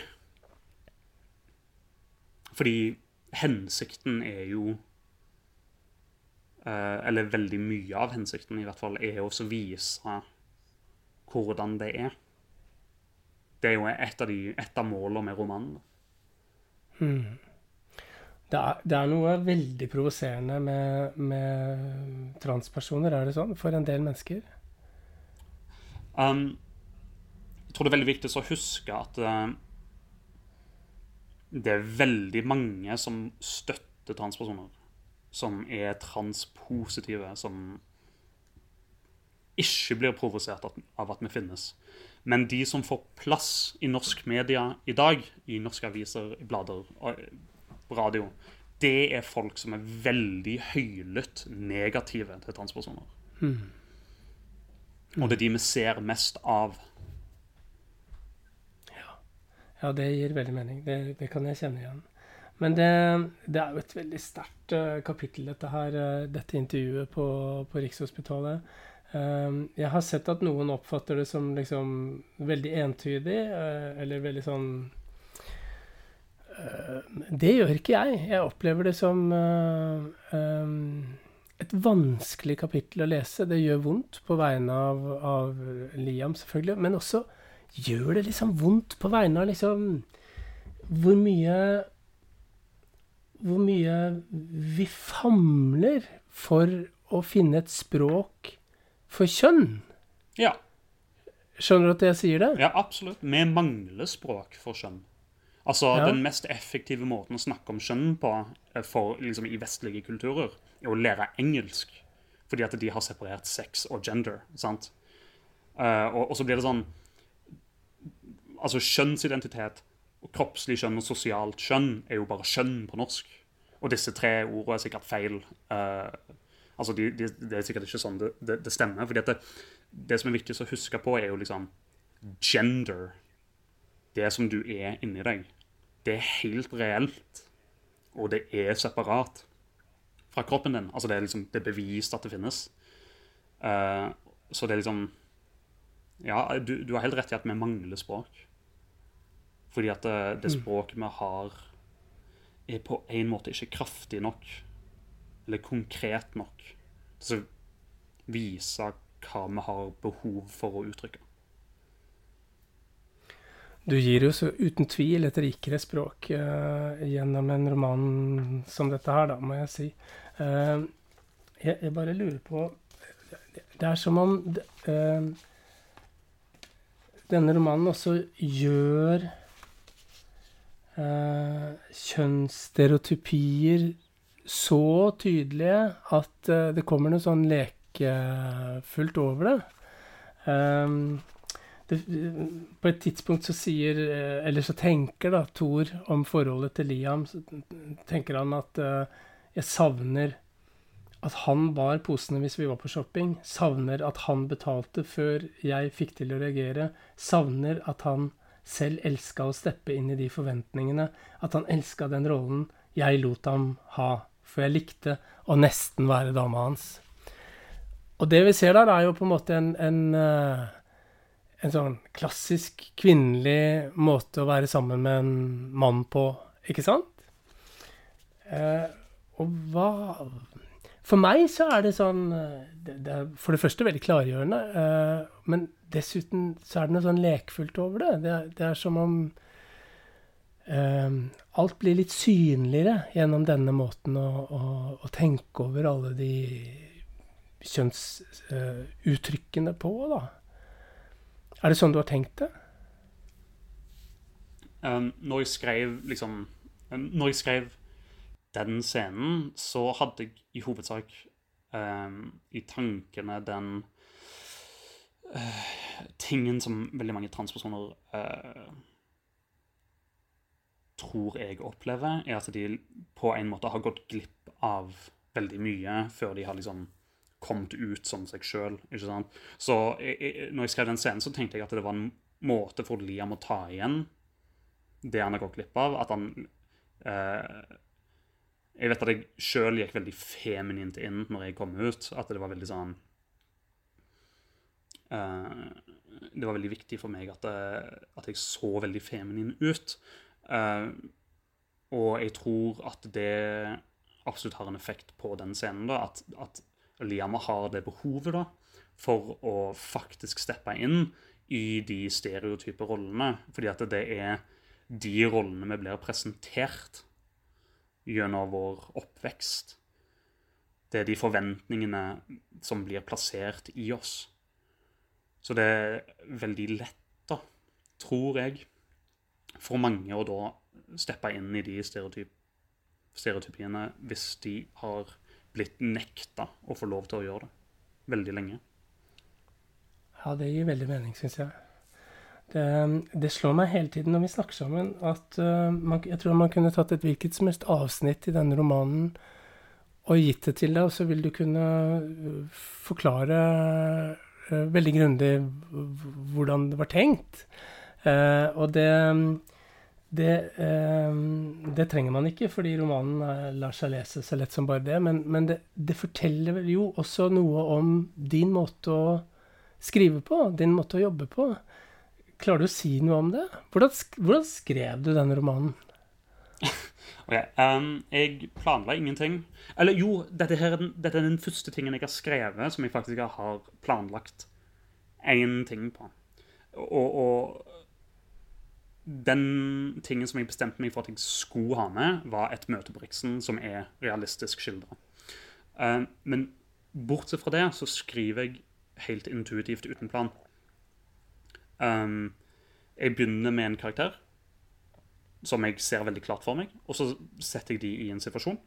Fordi hensikten er jo Eller veldig mye av hensikten, i hvert fall, er å vise hvordan det er. Det er jo et av, de, et av målene med romanen. Hmm. Det, er, det er noe veldig provoserende med, med transpersoner, er det sånn? For en del mennesker? Um, jeg tror det er veldig viktig å huske at uh, det er veldig mange som støtter transpersoner. Som er transpositive, som ikke blir provosert av at vi finnes. Men de som får plass i norsk media i dag, i norske aviser, i blader, radio, det er folk som er veldig høylytt negative til transpersoner. Hmm. Og det er de vi ser mest av. Ja, det gir veldig mening. Det, det kan jeg kjenne igjen. Men det, det er jo et veldig sterkt uh, kapittel, dette her, uh, dette intervjuet på, på Rikshospitalet. Um, jeg har sett at noen oppfatter det som liksom veldig entydig, eller veldig sånn Det gjør ikke jeg. Jeg opplever det som et vanskelig kapittel å lese. Det gjør vondt på vegne av, av Liam, selvfølgelig, men også gjør det liksom vondt på vegne av liksom Hvor mye Hvor mye vi famler for å finne et språk for kjønn. Ja. Skjønner du at jeg sier det? Ja, absolutt. Vi mangler språk for kjønn. Altså, Ja. Den mest effektive måten å snakke om kjønn på eh, for, liksom, i vestlige kulturer, er å lære engelsk. Fordi at de har separert sex og gender. sant? Uh, og, og så blir det sånn Altså, kjønnsidentitet og kroppslig kjønn og sosialt kjønn er jo bare kjønn på norsk. Og disse tre ordene er sikkert feil. Uh, altså, de, de, Det er sikkert ikke sånn det, det, det stemmer. fordi det, det som er viktig å huske på, er jo liksom gender. Det som du er inni deg. Det er helt reelt. Og det er separat fra kroppen din. Altså, det er liksom det er bevist at det finnes. Uh, så det er liksom Ja, du, du har helt rett i at vi mangler språk. Fordi at det, det språket vi har, er på en måte ikke kraftig nok. Eller konkret nok til å vise hva vi har behov for å uttrykke. Du gir jo så uten tvil et rikere språk uh, gjennom en roman som dette her, da, må jeg si. Uh, jeg, jeg bare lurer på Det er som om eh, denne romanen også gjør eh, kjønnsstereotypier så tydelige at eh, det kommer noe sånn lekefullt over det. Um, det, på et tidspunkt så sier eh, Eller så tenker da Thor om forholdet til Liam. Så tenker han at eh, jeg savner at han bar posene hvis vi var på shopping. Savner at han betalte før jeg fikk til å reagere. Savner at han selv elska å steppe inn i de forventningene. At han elska den rollen jeg lot ham ha. For jeg likte å nesten være dama hans. Og det vi ser der, er jo på en måte en, en eh, en sånn klassisk kvinnelig måte å være sammen med en mann på, ikke sant? Eh, og hva For meg så er det sånn eh, det, det er for det første veldig klargjørende, uh, men dessuten så er det noe sånn lekfullt over det. Det, det er som om uh, alt blir litt synligere gjennom denne måten å, å, å tenke over alle de kjønnsuttrykkene på, da. Er det sånn du har tenkt det? Um, når jeg skrev liksom Når jeg skrev den scenen, så hadde jeg i hovedsak um, i tankene den uh, tingen som veldig mange transpersoner uh, tror jeg opplever, er at de på en måte har gått glipp av veldig mye før de har liksom kommet ut som seg sjøl. Så jeg, jeg, når jeg skrev den scenen, så tenkte jeg at det var en måte for Liam å ta igjen det han har gått glipp av. At han eh, Jeg vet at jeg sjøl gikk veldig feminint inn når jeg kom ut. At det var veldig sånn uh, Det var veldig viktig for meg at, det, at jeg så veldig feminin ut. Uh, og jeg tror at det absolutt har en effekt på den scenen. da, At, at Liama har det behovet da, for å faktisk steppe inn i de stereotype rollene. Fordi at det er de rollene vi blir presentert gjennom vår oppvekst. Det er de forventningene som blir plassert i oss. Så det er veldig lett, da, tror jeg, for mange å da steppe inn i de stereotyp stereotypiene hvis de har blitt nekta å få lov til å gjøre det veldig lenge. Ja, det gir veldig mening, syns jeg. Det, det, slår meg hele tiden når vi snakker sammen, at uh, man, jeg tror man kunne tatt et hvilket som helst avsnitt i denne romanen og gitt det til deg, og så vil du kunne uh, forklare uh, veldig grundig hvordan det var tenkt. og det det, eh, det, trenger man ikke, fordi romanen eh, lar seg lese så lett som bare det. Men, men det, det, forteller jo også noe om din måte å skrive på, din måte å jobbe på. Klarer du å si noe om det? Hvordan, hvordan skrev du denne romanen? ok, um, jeg planla ingenting. Eller jo, dette, her, dette, er den første tingen jeg har skrevet som jeg faktisk har planlagt én ting på. Og, og den tingen som jeg bestemte meg for at jeg skulle ha med, var et møte på Riksen som er realistisk skildra. Um, men bortsett fra det så skriver jeg helt intuitivt uten plan. Um, jeg begynner med en karakter som jeg ser veldig klart for meg, og så setter jeg de i en situasjon.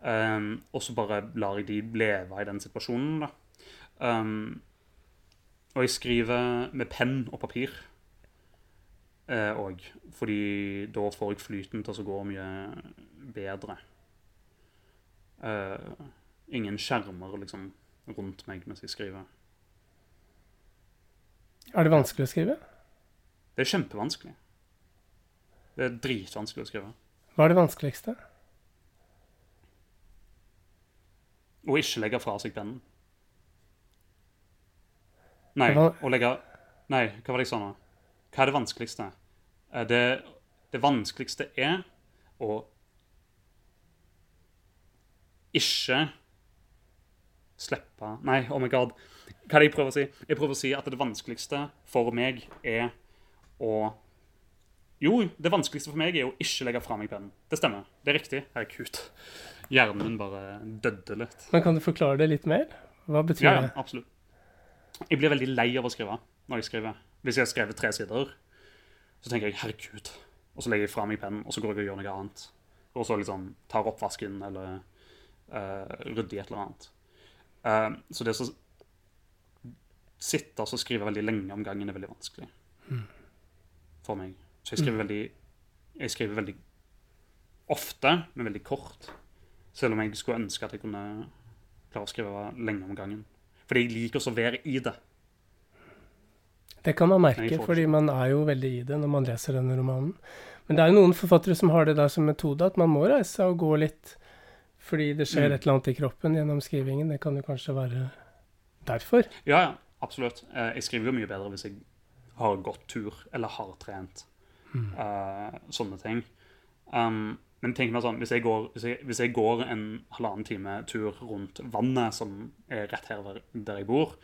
Um, og så bare lar jeg de leve i den situasjonen. da. Um, og jeg skriver med penn og papir òg. Eh, fordi da får jeg flyten til å gå mye bedre. Uh, ingen skjermer liksom rundt meg mens jeg skriver. Er det vanskelig å skrive? Det er kjempevanskelig. Det er dritvanskelig å skrive. Hva er det vanskeligste? Å ikke legge fra seg pennen. Nei, å legge Nei, hva var det jeg sa nå? Hva er det vanskeligste? Eh, det, det vanskeligste er å ikke slippe Nei, oh my god. Hva er det jeg prøver å si? Jeg prøver å si at det vanskeligste for meg er å Jo, det vanskeligste for meg er å ikke legge fra meg pennen. Det stemmer. Det er riktig. Herregud. Hjernen min bare døde litt. Men kan du forklare det litt mer? Hva betyr ja, det? Ja, absolutt. Jeg blir veldig lei av å skrive når jeg skriver. Hvis jeg har skrevet tre sider, så tenker jeg 'herregud', og så legger jeg fra meg pennen, og så går jeg og gjør noe annet. Og så liksom tar oppvasken eller uh, rydder i et eller annet. Uh, så det å sitte og skrive veldig lenge om gangen er veldig vanskelig mm. for meg. Så jeg skriver mm. veldig jeg skriver veldig ofte, men veldig kort. Selv om jeg skulle ønske at jeg kunne klare å skrive lenge om gangen. Fordi jeg liker også å være i det. Det kan man merke, fordi man er jo veldig i det når man leser denne romanen. Men det er jo noen forfattere som har det der som metode, at man må reise og gå litt fordi det skjer mm. et eller annet i kroppen gjennom skrivingen. Det kan jo kanskje være derfor. Ja, ja, absolutt. Eh, jeg skriver jo mye bedre hvis jeg har gått tur eller har trent. Mm. Uh, sånne ting. Um, men tenk meg sånn, hvis jeg, går, hvis, jeg, hvis jeg, går, en halvannen time tur rundt vannet, som er rett her der jeg bor,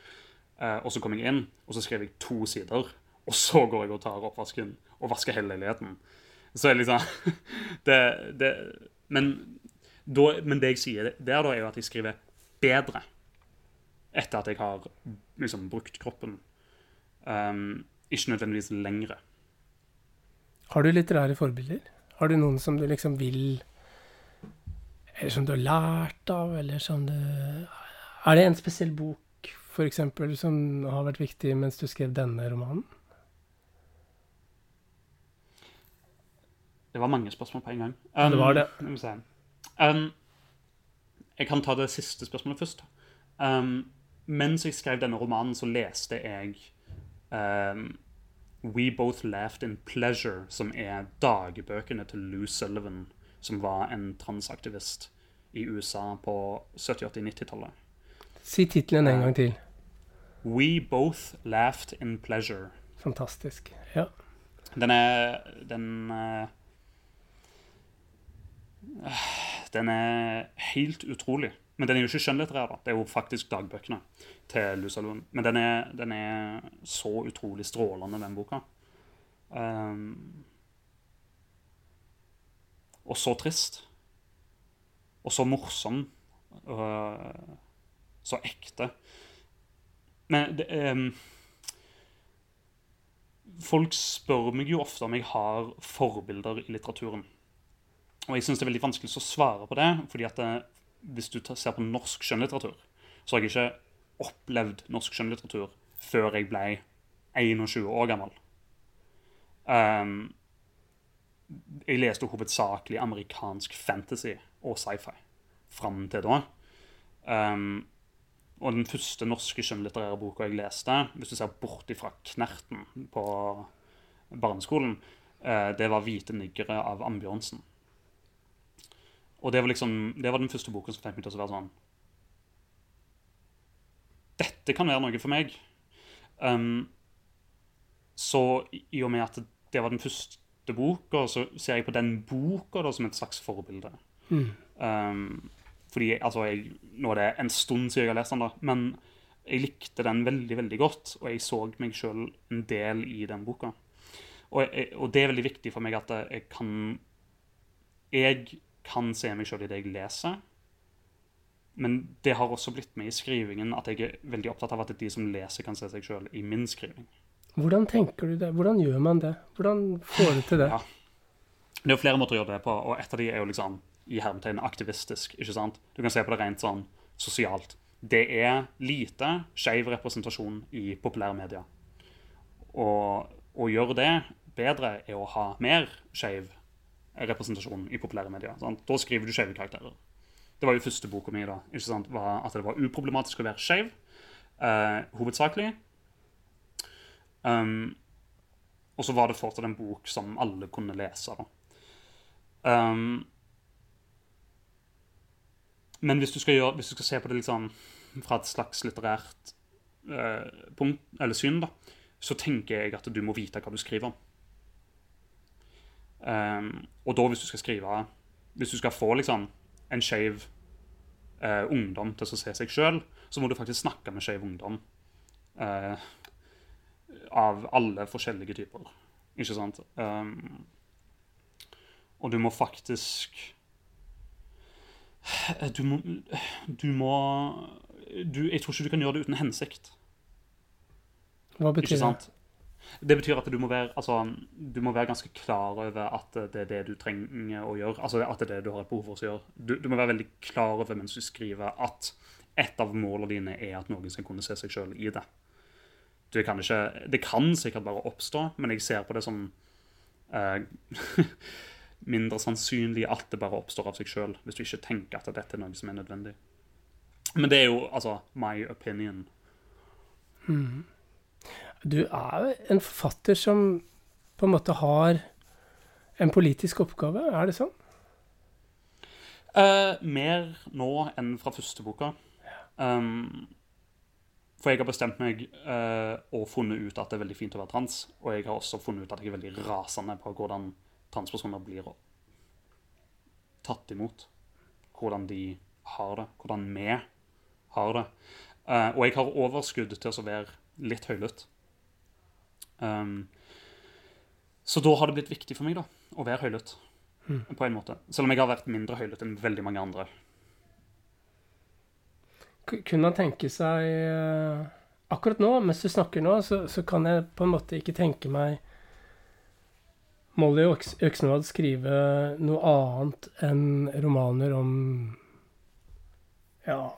uh, og så kommer jeg inn, og så skriver jeg to sider. Og så går jeg og tar oppvasken og vasker hele leiligheten. Så er liksom det, det, men, da, men, det jeg sier der, da, er jo at jeg skriver bedre etter at jeg har liksom brukt kroppen. Um, ikke nødvendigvis lengre. Har du litterære forbilder? Har du noen som du liksom vil Eller som du har lært av, eller som du Er det en spesiell bok f.eks. som har vært viktig mens du skrev denne romanen? Det var mange spørsmål på en gang. Um, det var det. Um, jeg kan ta det siste spørsmålet først. Um, mens jeg skrev denne romanen, så leste jeg um, We Both Laughed in Pleasure, som er dagbøkene til Lou Sullivan, som var en transaktivist i USA på 70-, 80-, 90-tallet. Si tittelen en gang til. We Both Laughed in Pleasure. Fantastisk. Ja. Den er Den uh, Den er helt utrolig. Men den er jo ikke skjønnlitterær. da. Det er jo faktisk dagbøkene til Lusa Lund. Men den er, den er, så utrolig strålende, den boka. Um, og så trist. Og så morsom. Uh, så ekte. Men det, um, Folk spør meg jo ofte om jeg har forbilder i litteraturen. Og jeg syns det er veldig vanskelig å svare på det, fordi at det, hvis du ser på norsk skjønnlitteratur, så har jeg ikke opplevd norsk skjønnlitteratur før jeg ble 21 år gammel. Um, jeg leste hovedsakelig amerikansk fantasy og sci-fi fram til da. Um, og den første norske skjønnlitterære boka jeg leste, hvis du ser bort ifra Knerten på barneskolen, uh, det var 'Hvite niggere' av Ambjørnsen. Og det var liksom, det var den første boken som fikk meg til å være sånn Dette kan være noe for meg. Um, så i og med at det var den første boka, så ser jeg på den boka da, som et slags forbilde. Mm. Um, fordi altså, jeg, Nå er det en stund siden jeg har lest den, da, men jeg likte den veldig veldig godt. Og jeg så meg sjøl en del i den boka. Og, jeg, og, det er veldig viktig for meg at jeg kan Jeg kan se meg sjøl i det jeg leser. Men det har også blitt med i skrivingen at jeg er veldig opptatt av at de som leser, kan se seg sjøl i min skriving. Hvordan tenker du det? Hvordan gjør man det? Hvordan får du til det? Ja. Det er jo flere måter å gjøre det på, og et av de er jo liksom i hermetegn aktivistisk. ikke sant? Du kan se på det rent sånn sosialt. Det er lite skeiv representasjon i populære medier. Og å gjøre det bedre er å ha mer skeiv representasjon i populære medier. Sant? Da skriver du skeive karakterer. Det var jo første boka mi, da, ikke sant? Var at det var uproblematisk å være skeiv. Eh, hovedsakelig. Um, og så var det fortsatt en bok som alle kunne lese. da. Um, men hvis du, gjøre, hvis du, skal se på det liksom fra et slags litterært uh, punkt, eller syn, da, så tenker jeg at du må vite hva du skriver om. Um, og da, hvis du skal skrive Hvis du skal få liksom en skeiv uh, ungdom til å se seg sjøl, så må du faktisk snakke med skeiv ungdom. Uh, av alle forskjellige typer. Ikke sant? Um, og du må faktisk Du må Du må du, Jeg tror ikke du kan gjøre det uten hensikt. Hva betyr det? Det betyr at du må, være, altså, du må være ganske klar over at det er det du trenger å gjøre. Altså At det er det du har et behov for å gjøre. Du, du må være veldig klar over mens du skriver at et av målene dine er at noen skal kunne se seg sjøl i det. Kan ikke, det kan sikkert bare oppstå, men jeg ser på det som uh, mindre sannsynlig at det bare oppstår av seg sjøl, hvis du ikke tenker at dette er noe som er nødvendig. Men det er jo altså my opinion. Mm. Du er jo en forfatter som på en måte har en politisk oppgave, er det sånn? Uh, mer nå enn fra første boka. Um, for jeg har bestemt meg uh, og funnet ut at det er veldig fint å være trans. Og jeg har også funnet ut at jeg er veldig rasende på hvordan transpersoner blir tatt imot. Hvordan de har det. Hvordan vi har det. Uh, og jeg har overskudd til å være litt høylytt. Um, så da har det blitt viktig for meg da, å være høylytt. Mm. På en måte. Selv om jeg har vært mindre høylytt enn veldig mange andre. Kunne han tenke seg uh, Akkurat nå, mens du snakker nå, så, så, kan jeg på en måte ikke tenke meg Molly Øksnevad skrive noe annet enn romaner om Ja,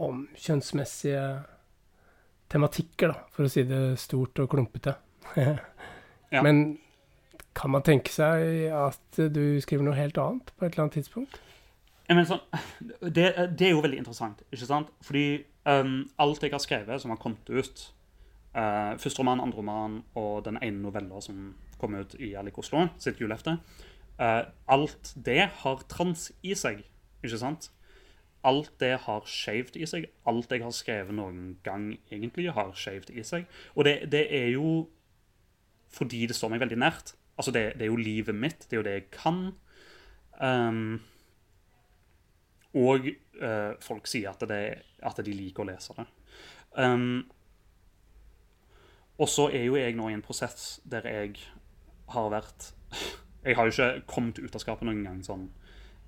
om kjønnsmessige tematikker, da, for å si det stort og klumpete. ja. Men kan man tenke seg at du skriver noe helt annet på et eller annet tidspunkt? Så, det, det, er jo veldig interessant, ikke sant? Fordi um, alt jeg har skrevet som har kommet ut uh, Første roman, andre roman og den ene novella som kom ut i Alik Oslo, sitt julehefte uh, Alt det har trans i seg, ikke sant? Alt det har skeivt i seg. Alt jeg har skrevet noen gang, egentlig, har skeivt i seg. Og det, det, er jo fordi det står meg veldig nært. Altså, det, det, er jo livet mitt. Det er jo det jeg kan. Um, og uh, folk sier at, det, at, de liker å lese det. Um, og så er jo jeg nå i en prosess der jeg har vært Jeg har jo ikke kommet ut av skapet noen gang sånn.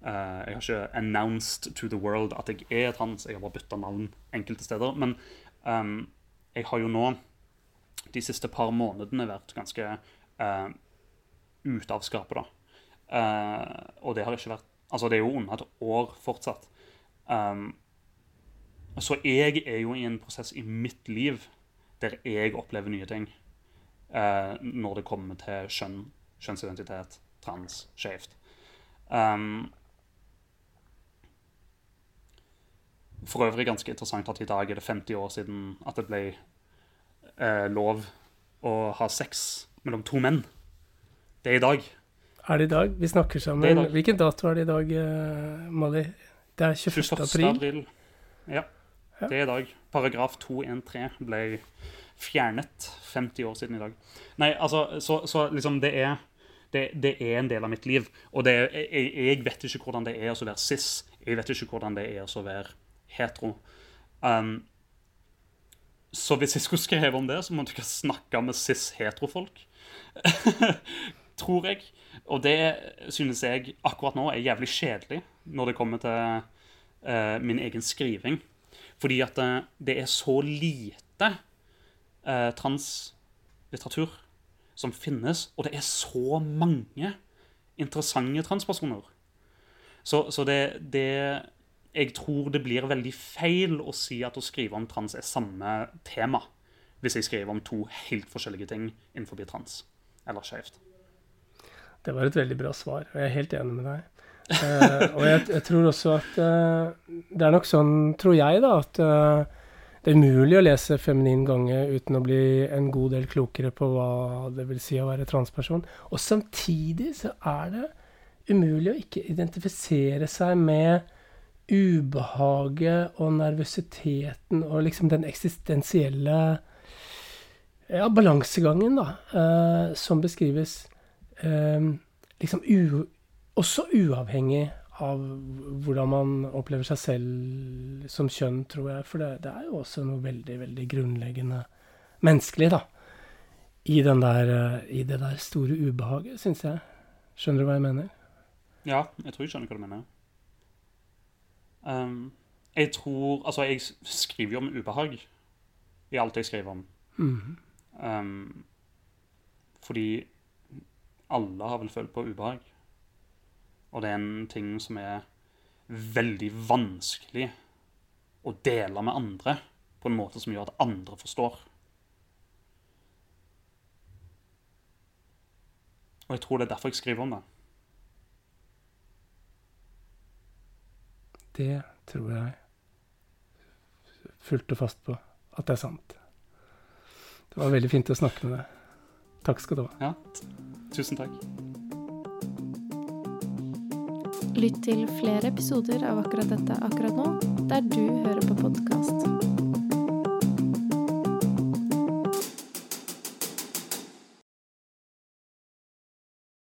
Uh, jeg har ikke announced to the world at jeg er trans. Jeg har bare bytta navn enkelte steder. Men um, jeg har jo nå de siste par månedene vært ganske uh, ute av skapet, da. Uh, og det har ikke vært Altså, det er jo under et år fortsatt. Um, så jeg er jo i en prosess i mitt liv der jeg opplever nye ting uh, når det kommer til kjønn, kjønnsidentitet, trans, skeivt. Um, for øvrig ganske interessant at i dag er det 50 år siden at det ble eh, lov å ha sex mellom to menn. Det er i dag. Er det i dag? Vi snakker sammen. Hvilken dato er det i dag, uh, Mali? Det er 21. 21. april. april. Ja, det er i dag. Paragraf 213 ble fjernet 50 år siden i dag. Nei, altså, så, så liksom det er, det, det er en del av mitt liv. Og det, jeg, jeg, vet ikke hvordan det er å være cis. Jeg vet ikke hvordan det er å være hetero. Um, så hvis jeg skulle skrevet om det, så måtte jeg snakke med cis-heterofolk. Tror jeg. Og det synes jeg akkurat nå er jævlig kjedelig når det kommer til uh, min egen skriving. Fordi at uh, det er så lite uh, translitteratur som finnes, og det er så mange interessante transpersoner. Så, så det, det, Jeg tror det blir veldig feil å si at å skrive om trans er samme tema, hvis jeg skriver om to helt forskjellige ting innenfor trans eller skjevt. Det var et veldig bra svar, og jeg er helt enig med deg. Uh, og jeg, jeg, tror også at uh, det er nok sånn, tror jeg, da, at uh, det er umulig å lese 'Feminin gange' uten å bli en god del klokere på hva det vil si å være transperson. Og samtidig så er det umulig å ikke identifisere seg med ubehaget og nervøsiteten og liksom den eksistensielle ja, balansegangen, da, som beskrives liksom u også uavhengig av hvordan man opplever seg selv som kjønn, tror jeg. For det, det er jo også noe veldig, veldig grunnleggende menneskelig, da. I, der, eh, i det der store ubehaget, syns jeg. Skjønner du hva jeg mener? Ja, jeg tror jeg skjønner hva du mener. Um, jeg tror Altså, jeg skriver jo om ubehag i alt jeg skriver om. Mm. Um, fordi alle har vel følt på ubehag. Og det er en ting som er veldig vanskelig å dele med andre på en måte som gjør at andre forstår. Og jeg tror det er derfor jeg skriver om det. Det tror jeg fullt og fast på at det er sant. Det var veldig fint å snakke med deg. Takk skal du ha. Ja, tusen takk. Lytt til flere episoder av akkurat dette akkurat nå, der du hører på podkast.